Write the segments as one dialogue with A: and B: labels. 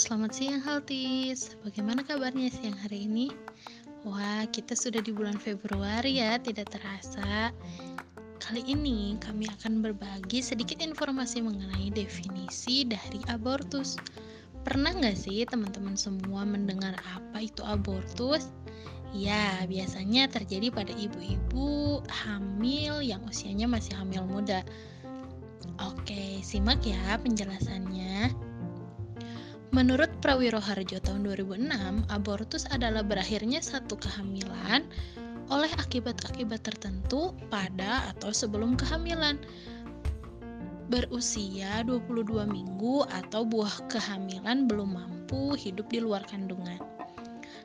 A: selamat siang Haltis. Bagaimana kabarnya siang hari ini? Wah, kita sudah di bulan Februari ya, tidak terasa. Kali ini kami akan berbagi sedikit informasi mengenai definisi dari abortus. Pernah nggak sih teman-teman semua mendengar apa itu abortus? Ya, biasanya terjadi pada ibu-ibu hamil yang usianya masih hamil muda. Oke, simak ya penjelasannya. Menurut Prawiro Harjo tahun 2006, abortus adalah berakhirnya satu kehamilan oleh akibat-akibat tertentu pada atau sebelum kehamilan berusia 22 minggu atau buah kehamilan belum mampu hidup di luar kandungan.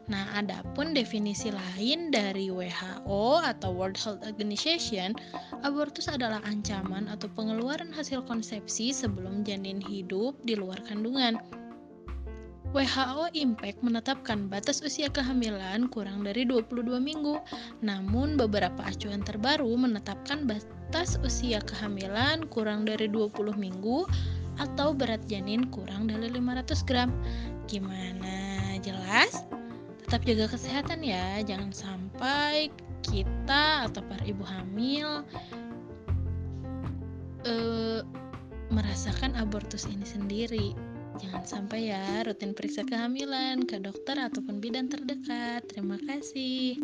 A: Nah, adapun definisi lain dari WHO atau World Health Organization, abortus adalah ancaman atau pengeluaran hasil konsepsi sebelum janin hidup di luar kandungan. WHO Impact menetapkan batas usia kehamilan kurang dari 22 minggu, namun beberapa acuan terbaru menetapkan batas usia kehamilan kurang dari 20 minggu atau berat janin kurang dari 500 gram. Gimana? Jelas? Tetap jaga kesehatan ya, jangan sampai kita atau para ibu hamil uh, merasakan abortus ini sendiri. Jangan sampai ya rutin periksa kehamilan ke dokter ataupun bidan terdekat. Terima kasih.